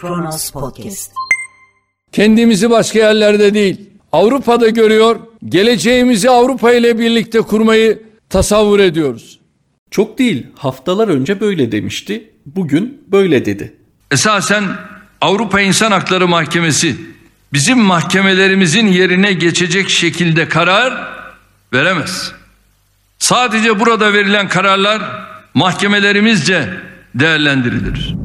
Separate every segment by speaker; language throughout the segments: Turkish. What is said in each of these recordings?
Speaker 1: Kronos Podcast.
Speaker 2: Kendimizi başka yerlerde değil, Avrupa'da görüyor, geleceğimizi Avrupa ile birlikte kurmayı tasavvur ediyoruz.
Speaker 3: Çok değil, haftalar önce böyle demişti, bugün böyle dedi.
Speaker 2: Esasen Avrupa İnsan Hakları Mahkemesi bizim mahkemelerimizin yerine geçecek şekilde karar veremez. Sadece burada verilen kararlar mahkemelerimizce değerlendirilir.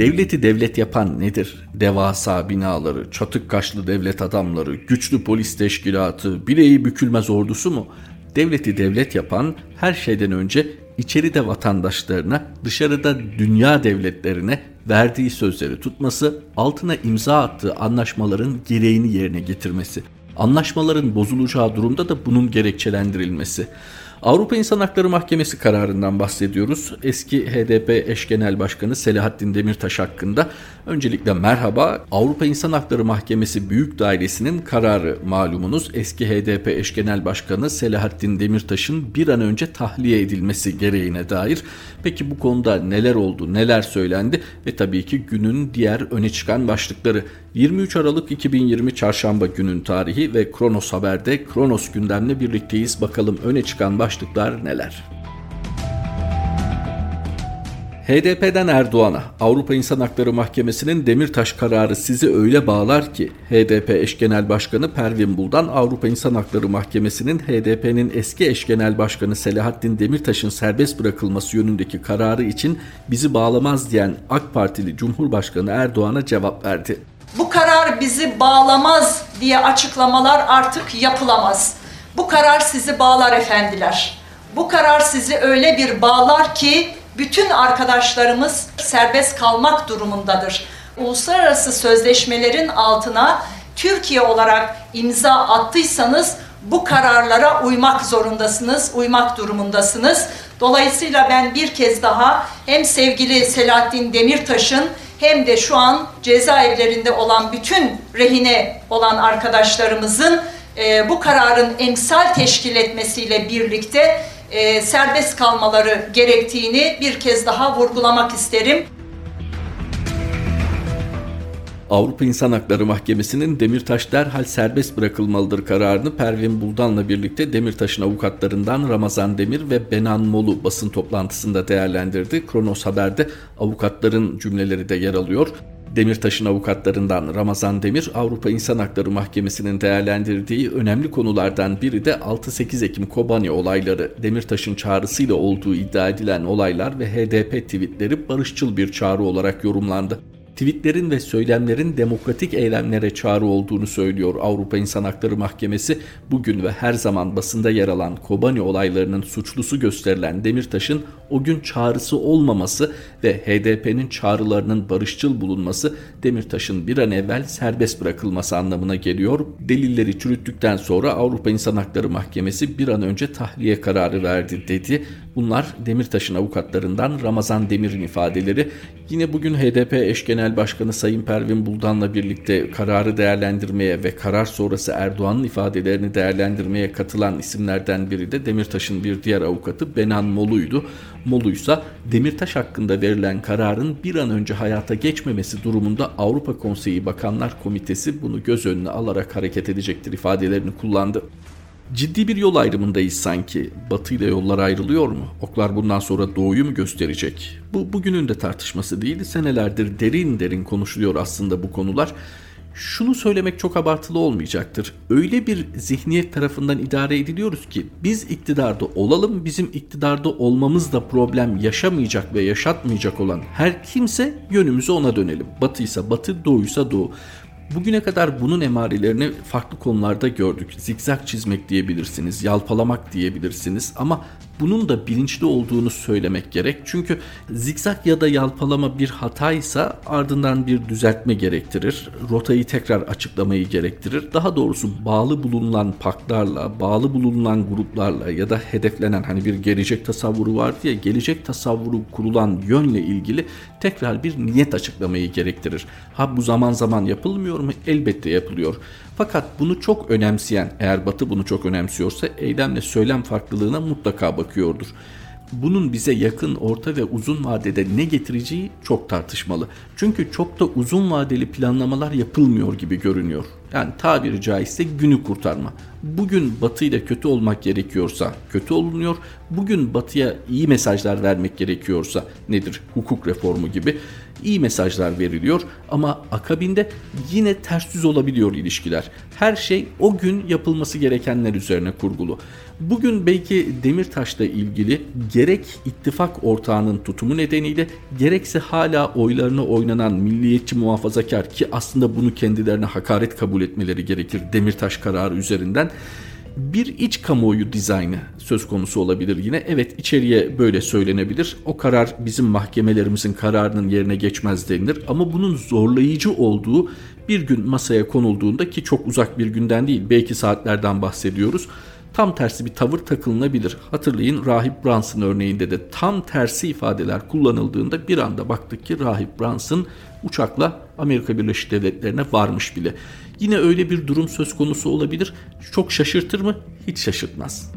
Speaker 3: Devleti devlet yapan nedir? Devasa binaları, çatık kaşlı devlet adamları, güçlü polis teşkilatı, bileği bükülmez ordusu mu? Devleti devlet yapan her şeyden önce içeride vatandaşlarına, dışarıda dünya devletlerine verdiği sözleri tutması, altına imza attığı anlaşmaların gereğini yerine getirmesi. Anlaşmaların bozulacağı durumda da bunun gerekçelendirilmesi. Avrupa İnsan Hakları Mahkemesi kararından bahsediyoruz. Eski HDP eş genel başkanı Selahattin Demirtaş hakkında öncelikle merhaba. Avrupa İnsan Hakları Mahkemesi Büyük Dairesi'nin kararı malumunuz. Eski HDP eş genel başkanı Selahattin Demirtaş'ın bir an önce tahliye edilmesi gereğine dair. Peki bu konuda neler oldu, neler söylendi ve tabii ki günün diğer öne çıkan başlıkları. 23 Aralık 2020 Çarşamba günün tarihi ve Kronos Haber'de Kronos gündemle birlikteyiz. Bakalım öne çıkan başlıklar neler? HDP'den Erdoğan'a Avrupa İnsan Hakları Mahkemesi'nin Demirtaş kararı sizi öyle bağlar ki HDP eş genel başkanı Pervin Buldan Avrupa İnsan Hakları Mahkemesi'nin HDP'nin eski eş genel başkanı Selahattin Demirtaş'ın serbest bırakılması yönündeki kararı için bizi bağlamaz diyen AK Partili Cumhurbaşkanı Erdoğan'a cevap verdi.
Speaker 4: Bu karar bizi bağlamaz diye açıklamalar artık yapılamaz. Bu karar sizi bağlar efendiler. Bu karar sizi öyle bir bağlar ki bütün arkadaşlarımız serbest kalmak durumundadır. Uluslararası sözleşmelerin altına Türkiye olarak imza attıysanız bu kararlara uymak zorundasınız, uymak durumundasınız. Dolayısıyla ben bir kez daha hem sevgili Selahattin Demirtaş'ın hem de şu an cezaevlerinde olan bütün rehine olan arkadaşlarımızın e, bu kararın emsal teşkil etmesiyle birlikte e, serbest kalmaları gerektiğini bir kez daha vurgulamak isterim.
Speaker 3: Avrupa İnsan Hakları Mahkemesi'nin Demirtaş derhal serbest bırakılmalıdır kararını Pervin Buldan'la birlikte Demirtaş'ın avukatlarından Ramazan Demir ve Benan Molu basın toplantısında değerlendirdi. Kronos Haber'de avukatların cümleleri de yer alıyor. Demirtaş'ın avukatlarından Ramazan Demir, Avrupa İnsan Hakları Mahkemesi'nin değerlendirdiği önemli konulardan biri de 6-8 Ekim Kobani olayları. Demirtaş'ın çağrısıyla olduğu iddia edilen olaylar ve HDP tweetleri barışçıl bir çağrı olarak yorumlandı tweetlerin ve söylemlerin demokratik eylemlere çağrı olduğunu söylüyor Avrupa İnsan Hakları Mahkemesi. Bugün ve her zaman basında yer alan Kobani olaylarının suçlusu gösterilen Demirtaş'ın o gün çağrısı olmaması ve HDP'nin çağrılarının barışçıl bulunması Demirtaş'ın bir an evvel serbest bırakılması anlamına geliyor. Delilleri çürüttükten sonra Avrupa İnsan Hakları Mahkemesi bir an önce tahliye kararı verdi dedi. Bunlar Demirtaş'ın avukatlarından Ramazan Demir'in ifadeleri. Yine bugün HDP eş genel başkanı Sayın Pervin Buldan'la birlikte kararı değerlendirmeye ve karar sonrası Erdoğan'ın ifadelerini değerlendirmeye katılan isimlerden biri de Demirtaş'ın bir diğer avukatı Benan Molu'ydu. Molu'ysa Demirtaş hakkında verilen kararın bir an önce hayata geçmemesi durumunda Avrupa Konseyi Bakanlar Komitesi bunu göz önüne alarak hareket edecektir ifadelerini kullandı. Ciddi bir yol ayrımındayız sanki. Batı ile yollar ayrılıyor mu? Oklar bundan sonra doğuyu mu gösterecek? Bu bugünün de tartışması değil. Senelerdir derin derin konuşuluyor aslında bu konular. Şunu söylemek çok abartılı olmayacaktır. Öyle bir zihniyet tarafından idare ediliyoruz ki biz iktidarda olalım, bizim iktidarda olmamız da problem yaşamayacak ve yaşatmayacak olan her kimse yönümüzü ona dönelim. Batıysa batı, doğuysa doğu. Bugüne kadar bunun emarelerini farklı konularda gördük. Zikzak çizmek diyebilirsiniz, yalpalamak diyebilirsiniz ama bunun da bilinçli olduğunu söylemek gerek. Çünkü zikzak ya da yalpalama bir hataysa ardından bir düzeltme gerektirir. Rotayı tekrar açıklamayı gerektirir. Daha doğrusu bağlı bulunan paktlarla, bağlı bulunan gruplarla ya da hedeflenen hani bir gelecek tasavvuru var diye gelecek tasavvuru kurulan yönle ilgili tekrar bir niyet açıklamayı gerektirir. Ha bu zaman zaman yapılmıyor mu? Elbette yapılıyor. Fakat bunu çok önemseyen, eğer Batı bunu çok önemsiyorsa eylemle söylem farklılığına mutlaka bakıyordur. bunun bize yakın, orta ve uzun vadede ne getireceği çok tartışmalı. Çünkü çok da uzun vadeli planlamalar yapılmıyor gibi görünüyor. Yani tabiri caizse günü kurtarma. Bugün Batı ile kötü olmak gerekiyorsa kötü olunuyor. Bugün Batı'ya iyi mesajlar vermek gerekiyorsa nedir? Hukuk reformu gibi iyi mesajlar veriliyor ama akabinde yine ters yüz olabiliyor ilişkiler. Her şey o gün yapılması gerekenler üzerine kurgulu. Bugün belki Demirtaş'la ilgili gerek ittifak ortağının tutumu nedeniyle gerekse hala oylarına oynanan milliyetçi muhafazakar ki aslında bunu kendilerine hakaret kabul etmeleri gerekir Demirtaş kararı üzerinden bir iç kamuoyu dizaynı söz konusu olabilir yine. Evet içeriye böyle söylenebilir. O karar bizim mahkemelerimizin kararının yerine geçmez denilir. Ama bunun zorlayıcı olduğu bir gün masaya konulduğunda ki çok uzak bir günden değil belki saatlerden bahsediyoruz tam tersi bir tavır takılınabilir. Hatırlayın Rahip Brunson örneğinde de tam tersi ifadeler kullanıldığında bir anda baktık ki Rahip Brunson uçakla Amerika Birleşik Devletleri'ne varmış bile. Yine öyle bir durum söz konusu olabilir. Çok şaşırtır mı? Hiç şaşırtmaz.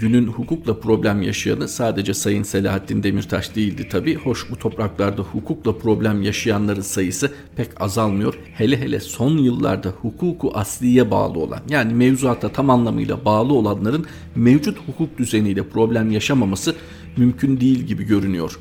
Speaker 3: günün hukukla problem yaşayanı sadece Sayın Selahattin Demirtaş değildi tabi. Hoş bu topraklarda hukukla problem yaşayanların sayısı pek azalmıyor. Hele hele son yıllarda hukuku asliye bağlı olan yani mevzuata tam anlamıyla bağlı olanların mevcut hukuk düzeniyle problem yaşamaması mümkün değil gibi görünüyor.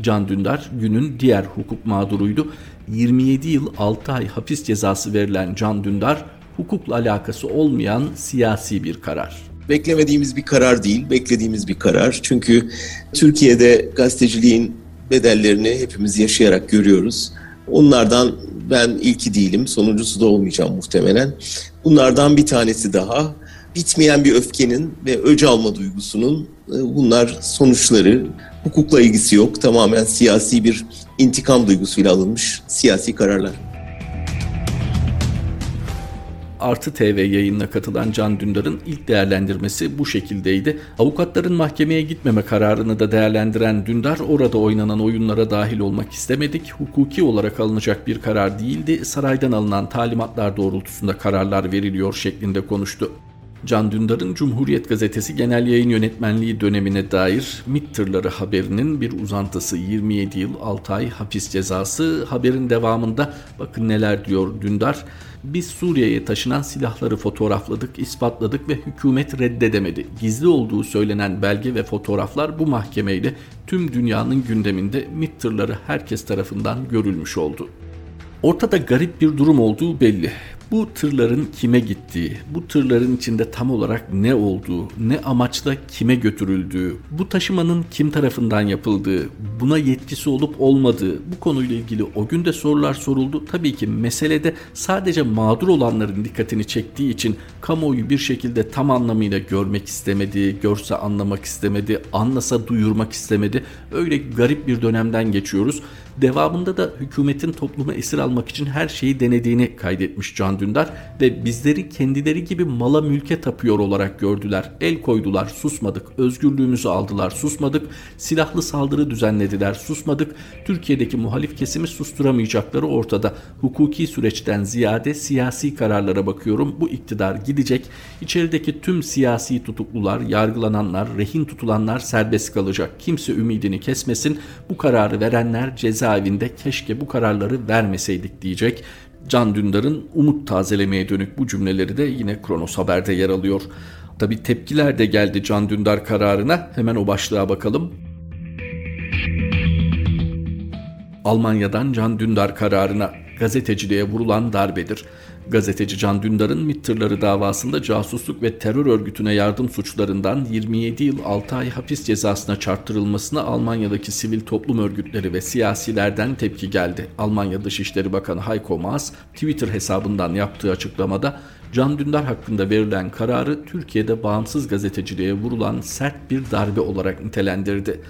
Speaker 3: Can Dündar günün diğer hukuk mağduruydu. 27 yıl 6 ay hapis cezası verilen Can Dündar hukukla alakası olmayan siyasi bir karar
Speaker 1: beklemediğimiz bir karar değil, beklediğimiz bir karar. Çünkü Türkiye'de gazeteciliğin bedellerini hepimiz yaşayarak görüyoruz. Onlardan ben ilki değilim, sonuncusu da olmayacağım muhtemelen. Bunlardan bir tanesi daha bitmeyen bir öfkenin ve öc alma duygusunun e, bunlar sonuçları. Hukukla ilgisi yok, tamamen siyasi bir intikam duygusuyla alınmış siyasi kararlar.
Speaker 3: Artı TV yayınına katılan Can Dündar'ın ilk değerlendirmesi bu şekildeydi. Avukatların mahkemeye gitmeme kararını da değerlendiren Dündar orada oynanan oyunlara dahil olmak istemedik. Hukuki olarak alınacak bir karar değildi. Saraydan alınan talimatlar doğrultusunda kararlar veriliyor şeklinde konuştu. Can Dündar'ın Cumhuriyet Gazetesi Genel Yayın Yönetmenliği dönemine dair MİT tırları haberinin bir uzantısı 27 yıl 6 ay hapis cezası. Haberin devamında bakın neler diyor Dündar. Biz Suriye'ye taşınan silahları fotoğrafladık, ispatladık ve hükümet reddedemedi. Gizli olduğu söylenen belge ve fotoğraflar bu mahkemeyle tüm dünyanın gündeminde MİT tırları herkes tarafından görülmüş oldu. Ortada garip bir durum olduğu belli. Bu tırların kime gittiği, bu tırların içinde tam olarak ne olduğu, ne amaçla kime götürüldüğü, bu taşımanın kim tarafından yapıldığı, buna yetkisi olup olmadığı bu konuyla ilgili o gün de sorular soruldu. Tabii ki meselede sadece mağdur olanların dikkatini çektiği için kamuoyu bir şekilde tam anlamıyla görmek istemedi, görse anlamak istemedi, anlasa duyurmak istemedi. Öyle garip bir dönemden geçiyoruz. Devamında da hükümetin toplumu esir almak için her şeyi denediğini kaydetmiş Can Dündar ve bizleri kendileri gibi mala mülke tapıyor olarak gördüler. El koydular, susmadık. Özgürlüğümüzü aldılar, susmadık. Silahlı saldırı düzenlediler, susmadık. Türkiye'deki muhalif kesimi susturamayacakları ortada. Hukuki süreçten ziyade siyasi kararlara bakıyorum. Bu iktidar gidecek. İçerideki tüm siyasi tutuklular, yargılananlar, rehin tutulanlar serbest kalacak. Kimse ümidini kesmesin. Bu kararı verenler ceza cezaevinde keşke bu kararları vermeseydik diyecek. Can Dündar'ın umut tazelemeye dönük bu cümleleri de yine Kronos Haber'de yer alıyor. Tabi tepkiler de geldi Can Dündar kararına. Hemen o başlığa bakalım. Almanya'dan Can Dündar kararına gazeteciliğe vurulan darbedir. Gazeteci Can Dündar'ın MİT tırları davasında casusluk ve terör örgütüne yardım suçlarından 27 yıl 6 ay hapis cezasına çarptırılmasına Almanya'daki sivil toplum örgütleri ve siyasilerden tepki geldi. Almanya Dışişleri Bakanı Heiko Maas Twitter hesabından yaptığı açıklamada Can Dündar hakkında verilen kararı Türkiye'de bağımsız gazeteciliğe vurulan sert bir darbe olarak nitelendirdi.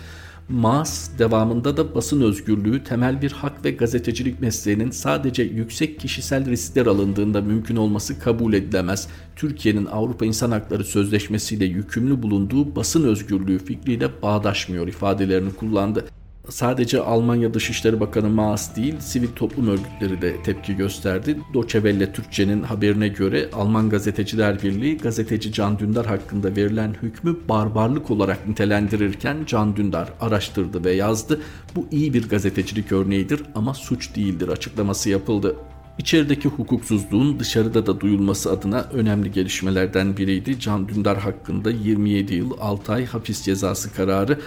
Speaker 3: Maas devamında da basın özgürlüğü temel bir hak ve gazetecilik mesleğinin sadece yüksek kişisel riskler alındığında mümkün olması kabul edilemez. Türkiye'nin Avrupa İnsan Hakları Sözleşmesi ile yükümlü bulunduğu basın özgürlüğü fikriyle bağdaşmıyor ifadelerini kullandı. Sadece Almanya Dışişleri Bakanı Maas değil, sivil toplum örgütleri de tepki gösterdi. Deutsche Türkçe'nin haberine göre Alman Gazeteciler Birliği gazeteci Can Dündar hakkında verilen hükmü barbarlık olarak nitelendirirken Can Dündar araştırdı ve yazdı. Bu iyi bir gazetecilik örneğidir ama suç değildir açıklaması yapıldı. İçerideki hukuksuzluğun dışarıda da duyulması adına önemli gelişmelerden biriydi. Can Dündar hakkında 27 yıl 6 ay hapis cezası kararı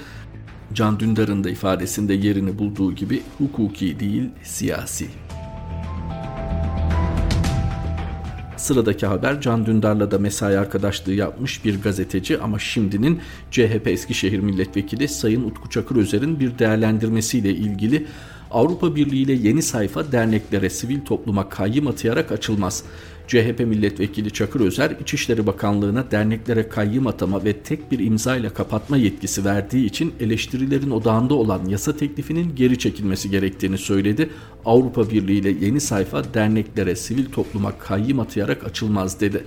Speaker 3: Can Dündar'ın da ifadesinde yerini bulduğu gibi hukuki değil siyasi. Sıradaki haber Can Dündar'la da mesai arkadaşlığı yapmış bir gazeteci ama şimdinin CHP Eskişehir Milletvekili Sayın Utku Çakırözer'in bir değerlendirmesiyle ilgili Avrupa Birliği ile yeni sayfa derneklere, sivil topluma kayyım atayarak açılmaz. CHP milletvekili Çakır Özer, İçişleri Bakanlığı'na derneklere kayyım atama ve tek bir imza ile kapatma yetkisi verdiği için eleştirilerin odağında olan yasa teklifinin geri çekilmesi gerektiğini söyledi. Avrupa Birliği ile yeni sayfa derneklere, sivil topluma kayyım atayarak açılmaz dedi.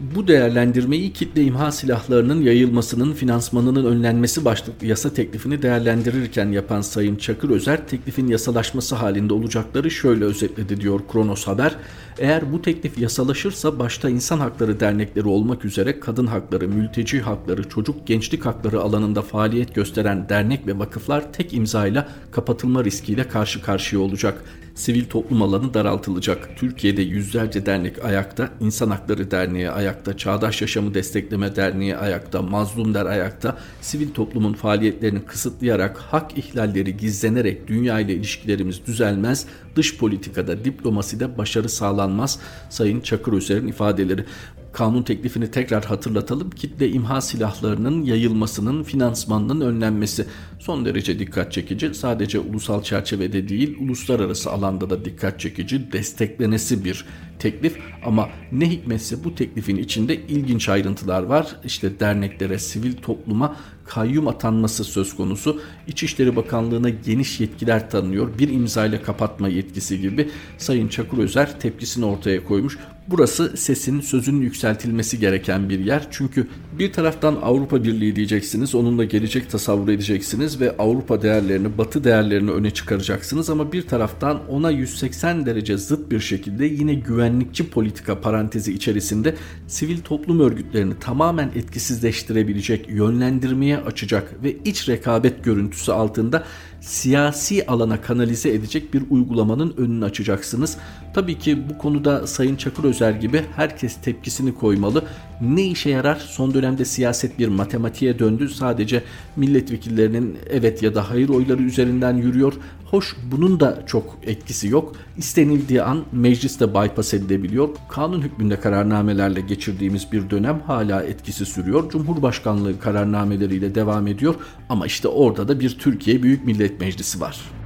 Speaker 3: Bu değerlendirmeyi kitle imha silahlarının yayılmasının finansmanının önlenmesi başlıklı yasa teklifini değerlendirirken yapan Sayın Çakır Özer teklifin yasalaşması halinde olacakları şöyle özetledi diyor Kronos Haber. Eğer bu teklif yasalaşırsa başta insan hakları dernekleri olmak üzere kadın hakları, mülteci hakları, çocuk gençlik hakları alanında faaliyet gösteren dernek ve vakıflar tek imzayla kapatılma riskiyle karşı karşıya olacak sivil toplum alanı daraltılacak. Türkiye'de yüzlerce dernek ayakta, İnsan Hakları Derneği ayakta, Çağdaş Yaşamı Destekleme Derneği ayakta, Mazlum Der ayakta, sivil toplumun faaliyetlerini kısıtlayarak, hak ihlalleri gizlenerek dünya ile ilişkilerimiz düzelmez, dış politikada, diplomaside başarı sağlanmaz. Sayın Çakır Öser'in ifadeleri kanun teklifini tekrar hatırlatalım. Kitle imha silahlarının yayılmasının finansmanının önlenmesi son derece dikkat çekici. Sadece ulusal çerçevede değil, uluslararası alanda da dikkat çekici, desteklenesi bir teklif ama ne hikmetse bu teklifin içinde ilginç ayrıntılar var. İşte derneklere, sivil topluma kayyum atanması söz konusu. İçişleri Bakanlığı'na geniş yetkiler tanınıyor. Bir imzayla kapatma yetkisi gibi Sayın Çakır Özer tepkisini ortaya koymuş. Burası sesin, sözün yükseltilmesi gereken bir yer. Çünkü bir taraftan Avrupa Birliği diyeceksiniz, onunla gelecek tasavvur edeceksiniz ve Avrupa değerlerini, Batı değerlerini öne çıkaracaksınız ama bir taraftan ona 180 derece zıt bir şekilde yine güvenlikçi politika parantezi içerisinde sivil toplum örgütlerini tamamen etkisizleştirebilecek, yönlendirmeye açacak ve iç rekabet görüntüsü altında siyasi alana kanalize edecek bir uygulamanın önünü açacaksınız. Tabii ki bu konuda Sayın Çakır Özer gibi herkes tepkisini koymalı. Ne işe yarar? Son dönemde siyaset bir matematiğe döndü. Sadece milletvekillerinin evet ya da hayır oyları üzerinden yürüyor. Hoş bunun da çok etkisi yok. İstenildiği an mecliste bypass edilebiliyor. Kanun hükmünde kararnamelerle geçirdiğimiz bir dönem hala etkisi sürüyor. Cumhurbaşkanlığı kararnameleriyle devam ediyor. Ama işte orada da bir Türkiye Büyük Millet Meclisi var.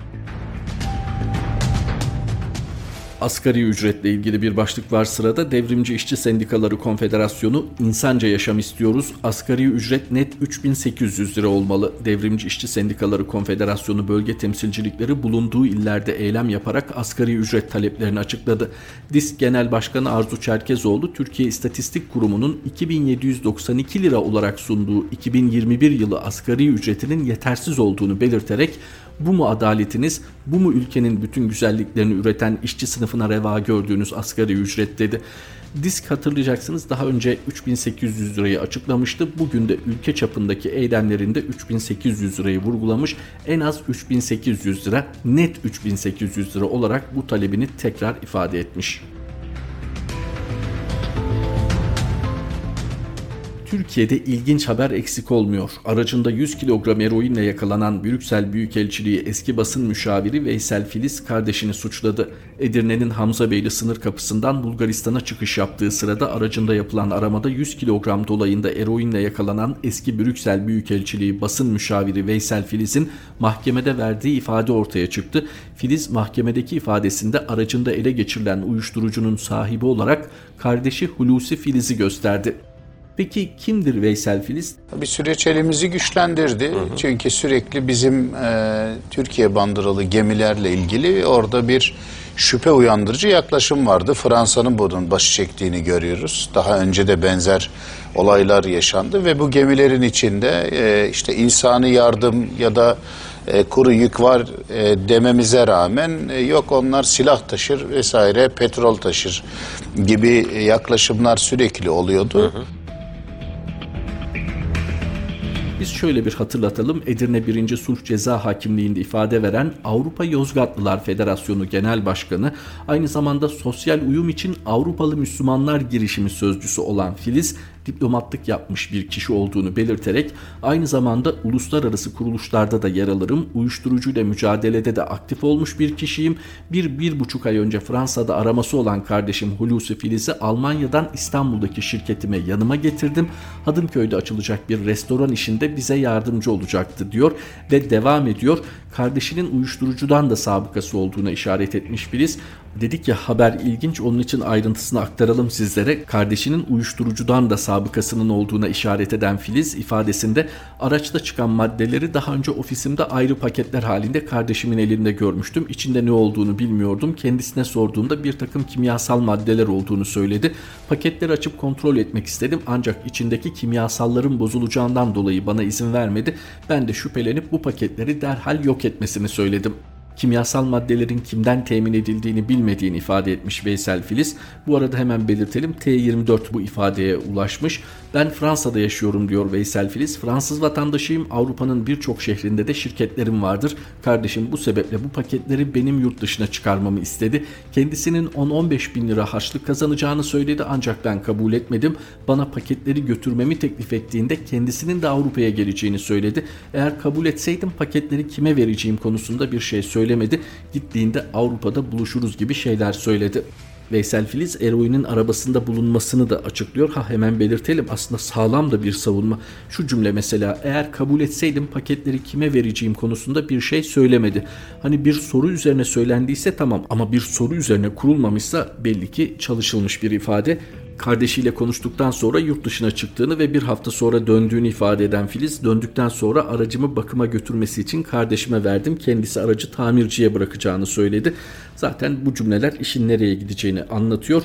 Speaker 3: Asgari ücretle ilgili bir başlık var sırada. Devrimci İşçi Sendikaları Konfederasyonu insanca yaşam istiyoruz. Asgari ücret net 3800 lira olmalı. Devrimci İşçi Sendikaları Konfederasyonu bölge temsilcilikleri bulunduğu illerde eylem yaparak asgari ücret taleplerini açıkladı. DİSK Genel Başkanı Arzu Çerkezoğlu Türkiye İstatistik Kurumu'nun 2792 lira olarak sunduğu 2021 yılı asgari ücretinin yetersiz olduğunu belirterek bu mu adaletiniz, bu mu ülkenin bütün güzelliklerini üreten işçi sınıfına reva gördüğünüz asgari ücret dedi. Disk hatırlayacaksınız daha önce 3800 lirayı açıklamıştı. Bugün de ülke çapındaki eylemlerinde 3800 lirayı vurgulamış. En az 3800 lira, net 3800 lira olarak bu talebini tekrar ifade etmiş. Türkiye'de ilginç haber eksik olmuyor. Aracında 100 kilogram eroinle yakalanan Brüksel Büyükelçiliği eski basın müşaviri Veysel Filiz kardeşini suçladı. Edirne'nin Hamza Beyli sınır kapısından Bulgaristan'a çıkış yaptığı sırada aracında yapılan aramada 100 kilogram dolayında eroinle yakalanan eski Brüksel Büyükelçiliği basın müşaviri Veysel Filiz'in mahkemede verdiği ifade ortaya çıktı. Filiz mahkemedeki ifadesinde aracında ele geçirilen uyuşturucunun sahibi olarak kardeşi Hulusi Filiz'i gösterdi. Peki kimdir Veysel Filiz?
Speaker 5: Bir süreç elimizi güçlendirdi. Hı hı. Çünkü sürekli bizim e, Türkiye bandıralı gemilerle ilgili orada bir şüphe uyandırıcı yaklaşım vardı. Fransa'nın bunun başı çektiğini görüyoruz. Daha önce de benzer olaylar yaşandı ve bu gemilerin içinde e, işte insani yardım ya da e, kuru yük var e, dememize rağmen e, yok onlar silah taşır vesaire petrol taşır gibi yaklaşımlar sürekli oluyordu. Hı hı.
Speaker 3: Biz şöyle bir hatırlatalım. Edirne 1. Sulh Ceza Hakimliği'nde ifade veren Avrupa Yozgatlılar Federasyonu Genel Başkanı, aynı zamanda sosyal uyum için Avrupalı Müslümanlar girişimi sözcüsü olan Filiz, diplomatlık yapmış bir kişi olduğunu belirterek aynı zamanda uluslararası kuruluşlarda da yer alırım, uyuşturucuyla mücadelede de aktif olmuş bir kişiyim. Bir, bir buçuk ay önce Fransa'da araması olan kardeşim Hulusi Filiz'i Almanya'dan İstanbul'daki şirketime yanıma getirdim. Hadımköy'de açılacak bir restoran işinde bize yardımcı olacaktı diyor ve devam ediyor. Kardeşinin uyuşturucudan da sabıkası olduğuna işaret etmiş Filiz. Dedik ya haber ilginç onun için ayrıntısını aktaralım sizlere. Kardeşinin uyuşturucudan da sabıkasının olduğuna işaret eden Filiz ifadesinde araçta çıkan maddeleri daha önce ofisimde ayrı paketler halinde kardeşimin elinde görmüştüm. İçinde ne olduğunu bilmiyordum. Kendisine sorduğumda bir takım kimyasal maddeler olduğunu söyledi. Paketleri açıp kontrol etmek istedim ancak içindeki kimyasalların bozulacağından dolayı bana izin vermedi. Ben de şüphelenip bu paketleri derhal yok etmesini söyledim kimyasal maddelerin kimden temin edildiğini bilmediğini ifade etmiş Veysel Filiz. Bu arada hemen belirtelim T24 bu ifadeye ulaşmış. Ben Fransa'da yaşıyorum diyor Veysel Filiz. Fransız vatandaşıyım. Avrupa'nın birçok şehrinde de şirketlerim vardır. Kardeşim bu sebeple bu paketleri benim yurt dışına çıkarmamı istedi. Kendisinin 10-15 bin lira harçlık kazanacağını söyledi ancak ben kabul etmedim. Bana paketleri götürmemi teklif ettiğinde kendisinin de Avrupa'ya geleceğini söyledi. Eğer kabul etseydim paketleri kime vereceğim konusunda bir şey söylemedi. Gittiğinde Avrupa'da buluşuruz gibi şeyler söyledi. Veysel Filiz eroinin arabasında bulunmasını da açıklıyor. Ha hemen belirtelim aslında sağlam da bir savunma. Şu cümle mesela eğer kabul etseydim paketleri kime vereceğim konusunda bir şey söylemedi. Hani bir soru üzerine söylendiyse tamam ama bir soru üzerine kurulmamışsa belli ki çalışılmış bir ifade kardeşiyle konuştuktan sonra yurt dışına çıktığını ve bir hafta sonra döndüğünü ifade eden Filiz döndükten sonra aracımı bakıma götürmesi için kardeşime verdim. Kendisi aracı tamirciye bırakacağını söyledi. Zaten bu cümleler işin nereye gideceğini anlatıyor.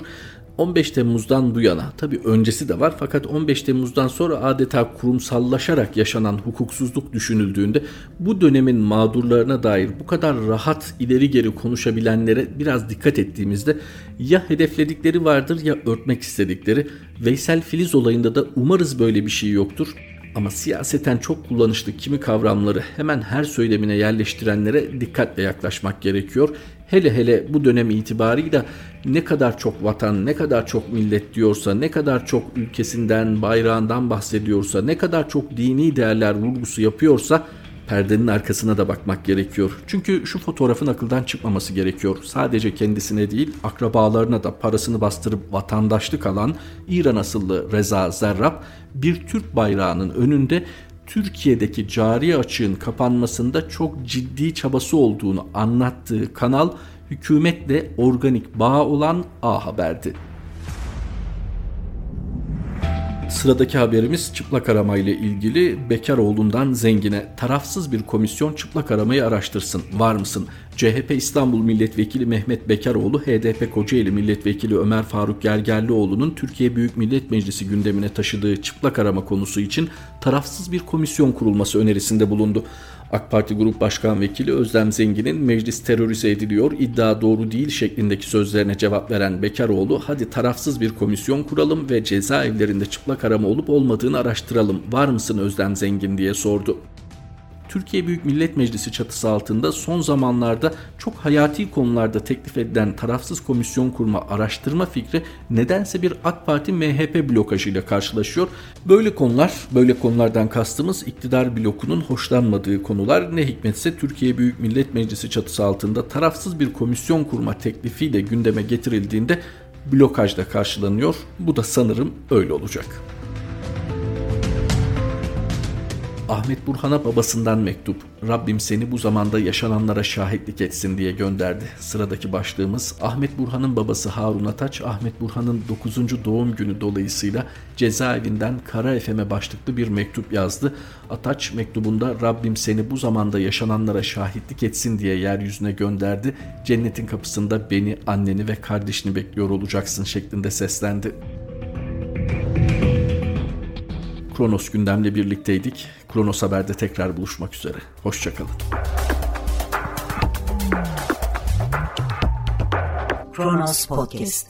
Speaker 3: 15 Temmuz'dan bu yana tabi öncesi de var fakat 15 Temmuz'dan sonra adeta kurumsallaşarak yaşanan hukuksuzluk düşünüldüğünde bu dönemin mağdurlarına dair bu kadar rahat ileri geri konuşabilenlere biraz dikkat ettiğimizde ya hedefledikleri vardır ya örtmek istedikleri. Veysel Filiz olayında da umarız böyle bir şey yoktur. Ama siyaseten çok kullanışlı kimi kavramları hemen her söylemine yerleştirenlere dikkatle yaklaşmak gerekiyor. Hele hele bu dönem itibarıyla ne kadar çok vatan, ne kadar çok millet diyorsa, ne kadar çok ülkesinden, bayrağından bahsediyorsa, ne kadar çok dini değerler vurgusu yapıyorsa perdenin arkasına da bakmak gerekiyor. Çünkü şu fotoğrafın akıldan çıkmaması gerekiyor. Sadece kendisine değil akrabalarına da parasını bastırıp vatandaşlık alan İran asıllı Reza Zerrab bir Türk bayrağının önünde Türkiye'deki cari açığın kapanmasında çok ciddi çabası olduğunu anlattığı kanal hükümetle organik bağ olan A Haber'di. Sıradaki haberimiz çıplak arama ile ilgili Bekaroğlu'ndan zengine tarafsız bir komisyon çıplak aramayı araştırsın. Var mısın? CHP İstanbul Milletvekili Mehmet Bekaroğlu, HDP Kocaeli Milletvekili Ömer Faruk Gergerlioğlu'nun Türkiye Büyük Millet Meclisi gündemine taşıdığı çıplak arama konusu için tarafsız bir komisyon kurulması önerisinde bulundu. AK Parti Grup Başkan Vekili Özlem Zengin'in meclis terörize ediliyor, iddia doğru değil şeklindeki sözlerine cevap veren Bekaroğlu, hadi tarafsız bir komisyon kuralım ve cezaevlerinde çıplak arama olup olmadığını araştıralım, var mısın Özlem Zengin diye sordu. Türkiye Büyük Millet Meclisi çatısı altında son zamanlarda çok hayati konularda teklif edilen tarafsız komisyon kurma araştırma fikri nedense bir AK Parti MHP blokajıyla karşılaşıyor. Böyle konular, böyle konulardan kastımız iktidar blokunun hoşlanmadığı konular. Ne hikmetse Türkiye Büyük Millet Meclisi çatısı altında tarafsız bir komisyon kurma teklifiyle gündeme getirildiğinde blokajla karşılanıyor. Bu da sanırım öyle olacak. Ahmet Burhan'a babasından mektup. Rabbim seni bu zamanda yaşananlara şahitlik etsin diye gönderdi. Sıradaki başlığımız Ahmet Burhan'ın babası Harun Ataç, Ahmet Burhan'ın 9. doğum günü dolayısıyla cezaevinden Kara Efem'e başlıklı bir mektup yazdı. Ataç mektubunda Rabbim seni bu zamanda yaşananlara şahitlik etsin diye yeryüzüne gönderdi. Cennetin kapısında beni, anneni ve kardeşini bekliyor olacaksın şeklinde seslendi. Kronos gündemle birlikteydik. Kronos Haber'de tekrar buluşmak üzere. Hoşçakalın.
Speaker 6: Kronos Podcast